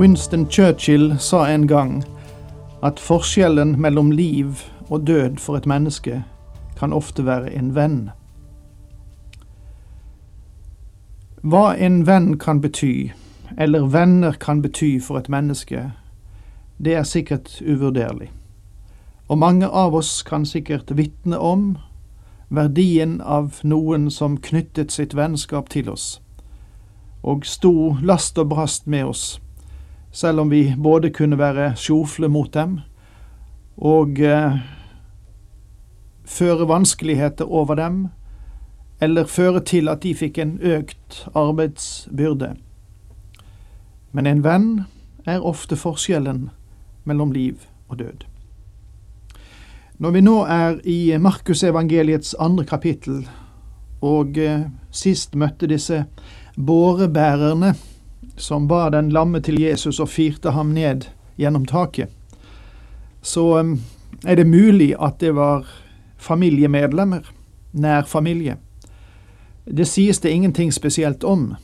Winston Churchill sa en gang at forskjellen mellom liv og død for et menneske kan ofte være en venn. Hva en venn kan bety, eller venner kan bety for et menneske, det er sikkert uvurderlig. Og mange av oss kan sikkert vitne om verdien av noen som knyttet sitt vennskap til oss, og sto last og brast med oss selv om vi både kunne være sjofle mot dem og eh, føre vanskeligheter over dem, eller føre til at de fikk en økt arbeidsbyrde. Men en venn er ofte forskjellen mellom liv og død. Når vi nå er i Markusevangeliets andre kapittel, og eh, sist møtte disse bårebærerne som bar den lamme til Jesus og firte ham ned gjennom taket, så er det mulig at det var familiemedlemmer, nær familie. Det sies det ingenting spesielt om,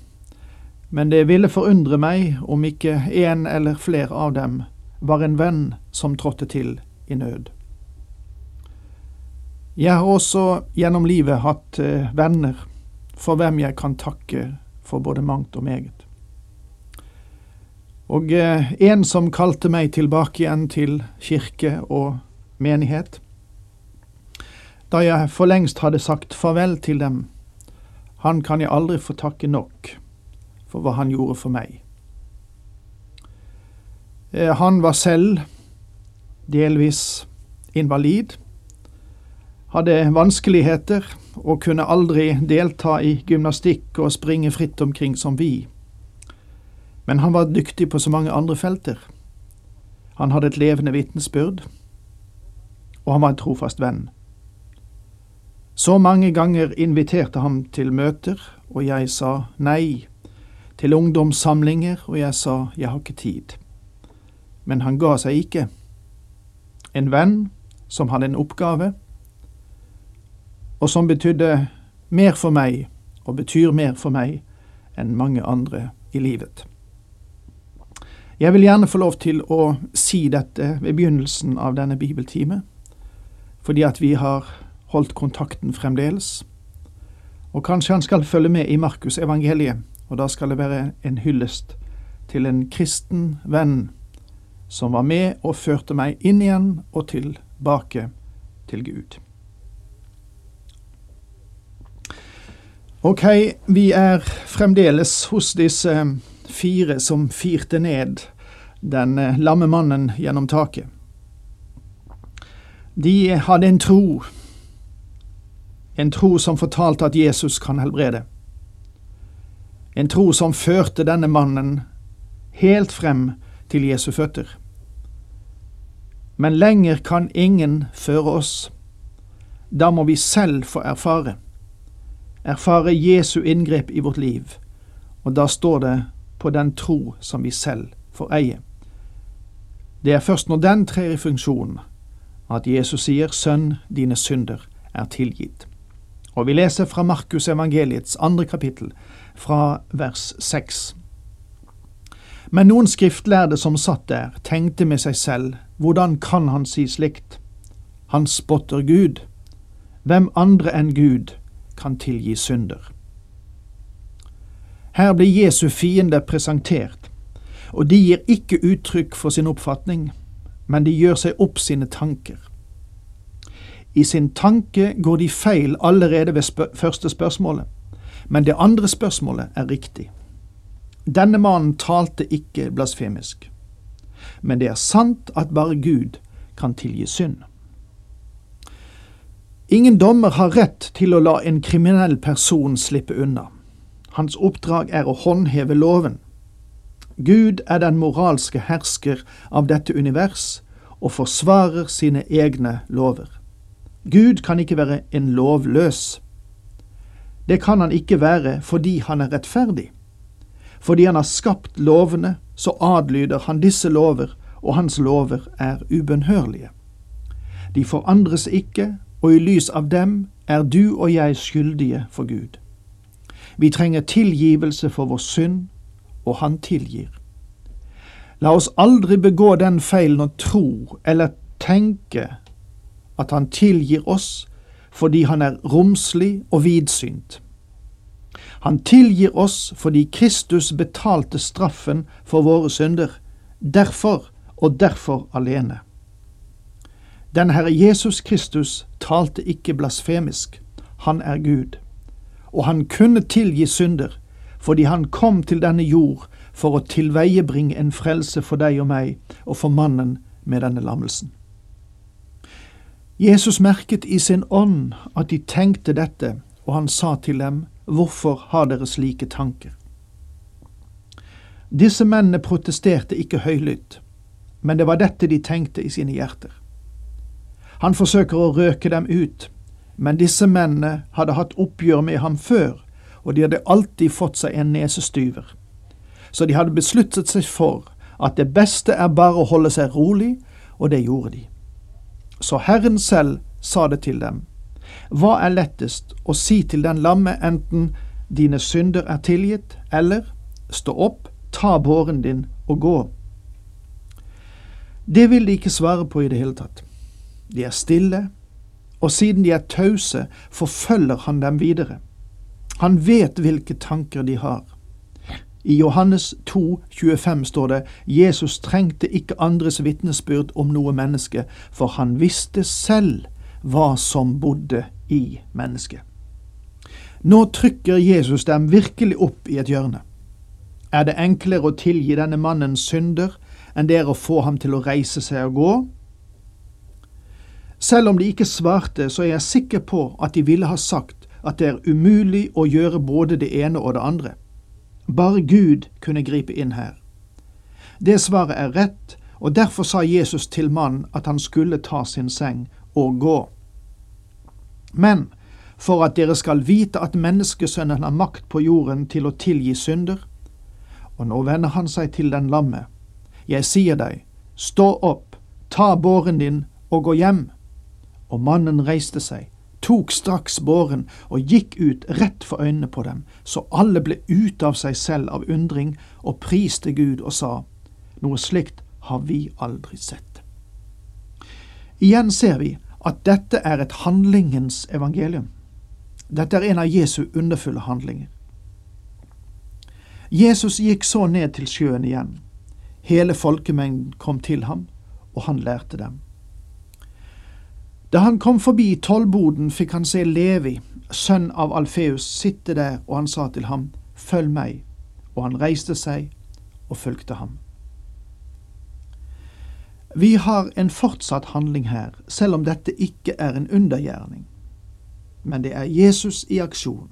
men det ville forundre meg om ikke en eller flere av dem var en venn som trådte til i nød. Jeg har også gjennom livet hatt eh, venner for hvem jeg kan takke for både mangt og meget. Og eh, en som kalte meg tilbake igjen til kirke og menighet. Da jeg for lengst hadde sagt farvel til dem, han kan jeg aldri få takke nok for hva han gjorde for meg. Eh, han var selv delvis invalid, hadde vanskeligheter og kunne aldri delta i gymnastikk og springe fritt omkring som vi. Men han var dyktig på så mange andre felter. Han hadde et levende vitnesbyrd, og han var en trofast venn. Så mange ganger inviterte han til møter, og jeg sa nei, til ungdomssamlinger, og jeg sa jeg har ikke tid. Men han ga seg ikke. En venn som hadde en oppgave, og som betydde mer for meg, og betyr mer for meg, enn mange andre i livet. Jeg vil gjerne få lov til å si dette ved begynnelsen av denne bibeltime, fordi at vi har holdt kontakten fremdeles. Og kanskje han skal følge med i Markus evangeliet, og da skal det være en hyllest til en kristen venn som var med og førte meg inn igjen og tilbake til Gud. Ok, vi er fremdeles hos disse fire som firte ned den eh, lamme mannen gjennom taket. De hadde en tro, en tro som fortalte at Jesus kan helbrede. En tro som førte denne mannen helt frem til Jesu føtter. Men lenger kan ingen føre oss. Da må vi selv få erfare. Erfare Jesu inngrep i vårt liv, og da står det på den tro som vi selv får eie. Det er først når den trer i funksjon at Jesus sier Sønn, dine synder er tilgitt. Og vi leser fra Markus evangeliets andre kapittel, fra vers seks. Men noen skriftlærde som satt der, tenkte med seg selv, hvordan kan han si slikt? Han spotter Gud. Hvem andre enn Gud kan tilgi synder? Her blir Jesu fiende presentert, og de gir ikke uttrykk for sin oppfatning, men de gjør seg opp sine tanker. I sin tanke går de feil allerede ved spør første spørsmålet, men det andre spørsmålet er riktig. Denne mannen talte ikke blasfemisk, men det er sant at bare Gud kan tilgi synd. Ingen dommer har rett til å la en kriminell person slippe unna. Hans oppdrag er å håndheve loven. Gud er den moralske hersker av dette univers og forsvarer sine egne lover. Gud kan ikke være en lovløs. Det kan han ikke være fordi han er rettferdig. Fordi han har skapt lovene, så adlyder han disse lover, og hans lover er ubønnhørlige. De forandres ikke, og i lys av dem er du og jeg skyldige for Gud. Vi trenger tilgivelse for vår synd, og Han tilgir. La oss aldri begå den feilen å tro eller tenke at Han tilgir oss fordi Han er romslig og vidsynt. Han tilgir oss fordi Kristus betalte straffen for våre synder, derfor og derfor alene. Den Herre Jesus Kristus talte ikke blasfemisk, han er Gud, og han kunne tilgi synder fordi han kom til denne jord for å tilveiebringe en frelse for deg og meg og for mannen med denne lammelsen. Jesus merket i sin ånd at de tenkte dette, og han sa til dem, Hvorfor har dere slike tanker? Disse mennene protesterte ikke høylytt, men det var dette de tenkte i sine hjerter. Han forsøker å røke dem ut, men disse mennene hadde hatt oppgjør med ham før, og de hadde alltid fått seg en nesestyver. Så de hadde besluttet seg for at det beste er bare å holde seg rolig, og det gjorde de. Så Herren selv sa det til dem. Hva er lettest, å si til den lamme enten dine synder er tilgitt, eller stå opp, ta båren din og gå? Det vil de ikke svare på i det hele tatt. De er stille, og siden de er tause, forfølger han dem videre. Han vet hvilke tanker de har. I Johannes 2, 25 står det Jesus trengte ikke andres vitnesbyrd om noe menneske, for han visste selv hva som bodde i mennesket. Nå trykker Jesus dem virkelig opp i et hjørne. Er det enklere å tilgi denne mannen synder enn det er å få ham til å reise seg og gå? Selv om de ikke svarte, så er jeg sikker på at de ville ha sagt at det er umulig å gjøre både det ene og det andre. Bare Gud kunne gripe inn her. Det svaret er rett, og derfor sa Jesus til mannen at han skulle ta sin seng og gå. Men for at dere skal vite at menneskesønnen har makt på jorden til å tilgi synder, og nå vender han seg til den lamme. Jeg sier deg, stå opp, ta båren din og gå hjem. Og mannen reiste seg tok straks båren og gikk ut rett for øynene på dem, så alle ble ute av seg selv av undring og priste Gud og sa, noe slikt har vi aldri sett. Igjen ser vi at dette er et handlingens evangelium. Dette er en av Jesu underfulle handlinger. Jesus gikk så ned til sjøen igjen. Hele folkemengden kom til ham, og han lærte dem. Da han kom forbi tollboden, fikk han se Levi, sønn av Alfeus, sitte der, og han sa til ham, Følg meg. Og han reiste seg og fulgte ham. Vi har en fortsatt handling her, selv om dette ikke er en undergjerning. Men det er Jesus i aksjon.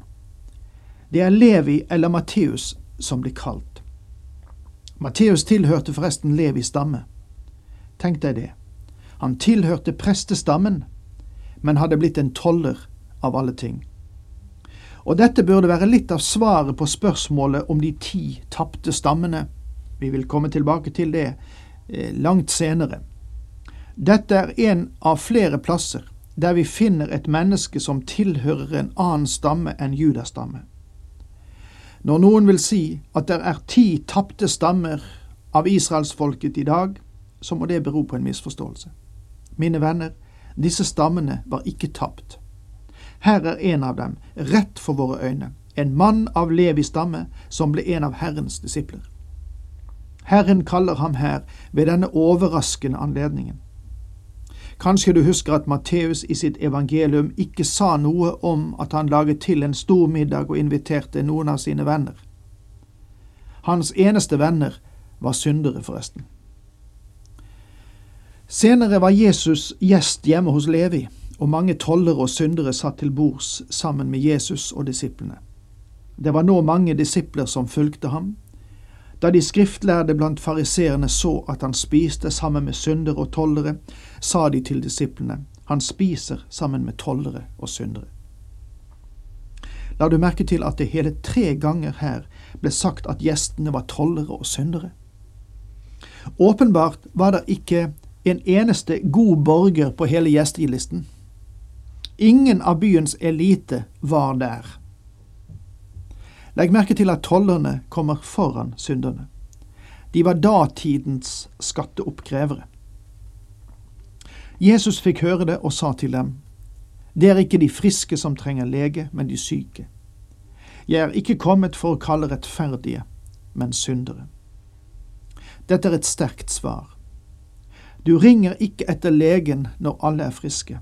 Det er Levi eller Matteus som blir kalt. Matteus tilhørte forresten Levis stamme. Tenk deg det. Han tilhørte prestestammen, men hadde blitt en toller av alle ting. Og dette burde være litt av svaret på spørsmålet om de ti tapte stammene. Vi vil komme tilbake til det eh, langt senere. Dette er en av flere plasser der vi finner et menneske som tilhører en annen stamme enn judastamme. Når noen vil si at det er ti tapte stammer av israelsfolket i dag, så må det bero på en misforståelse. Mine venner, disse stammene var ikke tapt. Her er en av dem, rett for våre øyne, en mann av Levis stamme som ble en av Herrens disipler. Herren kaller ham her ved denne overraskende anledningen. Kanskje du husker at Matteus i sitt evangelium ikke sa noe om at han laget til en stor middag og inviterte noen av sine venner. Hans eneste venner var syndere, forresten. Senere var Jesus gjest hjemme hos Levi, og mange tollere og syndere satt til bords sammen med Jesus og disiplene. Det var nå mange disipler som fulgte ham. Da de skriftlærde blant fariseerne så at han spiste sammen med syndere og tollere, sa de til disiplene, han spiser sammen med tollere og syndere. La du merke til at det hele tre ganger her ble sagt at gjestene var tollere og syndere? Åpenbart var det ikke en eneste god borger på hele gjestegilisten. Ingen av byens elite var der. Legg merke til at tollerne kommer foran synderne. De var datidens skatteoppkrevere. Jesus fikk høre det og sa til dem, Det er ikke de friske som trenger lege, men de syke. Jeg er ikke kommet for å kalle rettferdige, men syndere. Dette er et sterkt svar. Du ringer ikke etter legen når alle er friske.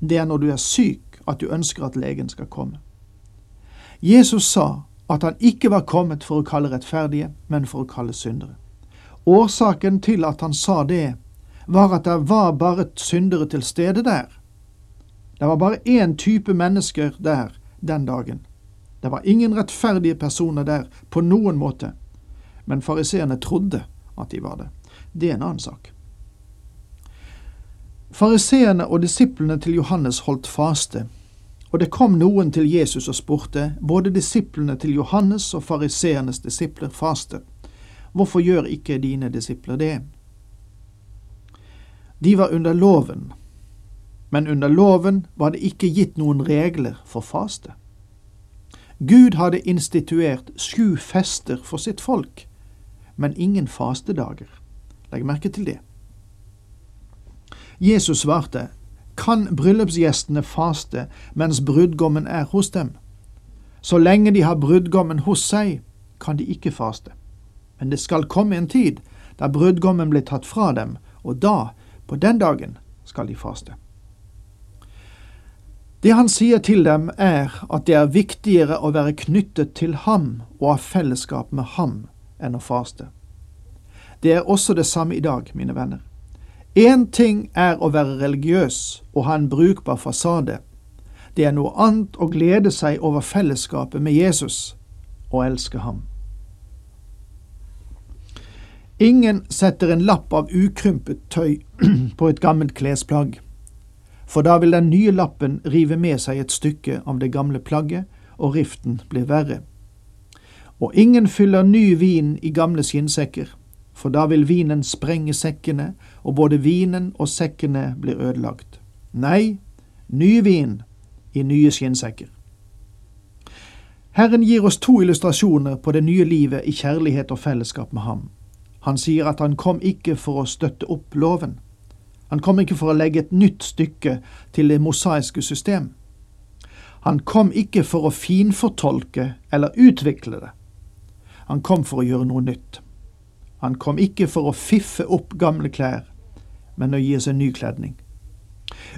Det er når du er syk at du ønsker at legen skal komme. Jesus sa at han ikke var kommet for å kalle rettferdige, men for å kalle syndere. Årsaken til at han sa det, var at det var bare syndere til stede der. Det var bare én type mennesker der den dagen. Det var ingen rettferdige personer der på noen måte, men fariseerne trodde at de var det. Det er en annen sak. Fariseerne og disiplene til Johannes holdt faste, og det kom noen til Jesus og spurte, både disiplene til Johannes og fariseernes disipler faste, hvorfor gjør ikke dine disipler det? De var under loven, men under loven var det ikke gitt noen regler for faste. Gud hadde instituert sju fester for sitt folk, men ingen fastedager. Legg merke til det. Jesus svarte, Kan bryllupsgjestene faste mens brudgommen er hos dem? Så lenge de har brudgommen hos seg, kan de ikke faste. Men det skal komme en tid da brudgommen blir tatt fra dem, og da, på den dagen, skal de faste. Det han sier til dem, er at det er viktigere å være knyttet til ham og ha fellesskap med ham enn å faste. Det er også det samme i dag, mine venner. Én ting er å være religiøs og ha en brukbar fasade. Det er noe annet å glede seg over fellesskapet med Jesus og elske ham. Ingen setter en lapp av ukrympet tøy på et gammelt klesplagg, for da vil den nye lappen rive med seg et stykke av det gamle plagget, og riften blir verre. Og ingen fyller ny vin i gamle skinnsekker, for da vil vinen sprenge sekkene, og både vinen og sekkene blir ødelagt. Nei, ny vin i nye skinnsekker. Herren gir oss to illustrasjoner på det nye livet i kjærlighet og fellesskap med Ham. Han sier at han kom ikke for å støtte opp loven. Han kom ikke for å legge et nytt stykke til det mosaiske system. Han kom ikke for å finfortolke eller utvikle det. Han kom for å gjøre noe nytt. Han kom ikke for å fiffe opp gamle klær, men å gi oss en ny kledning.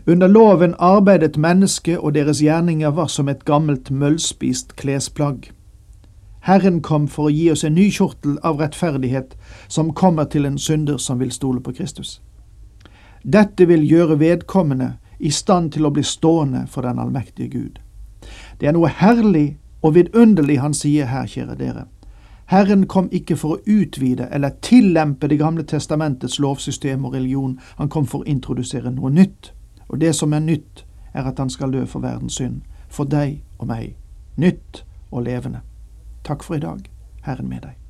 Under loven arbeidet mennesket, og deres gjerninger var som et gammelt møllspist klesplagg. Herren kom for å gi oss en ny kjortel av rettferdighet som kommer til en synder som vil stole på Kristus. Dette vil gjøre vedkommende i stand til å bli stående for den allmektige Gud. Det er noe herlig og vidunderlig han sier her, kjære dere. Herren kom ikke for å utvide eller tillempe Det gamle testamentets lovsystem og religion, han kom for å introdusere noe nytt. Og det som er nytt, er at han skal dø for verdens synd, for deg og meg. Nytt og levende. Takk for i dag. Herren med deg.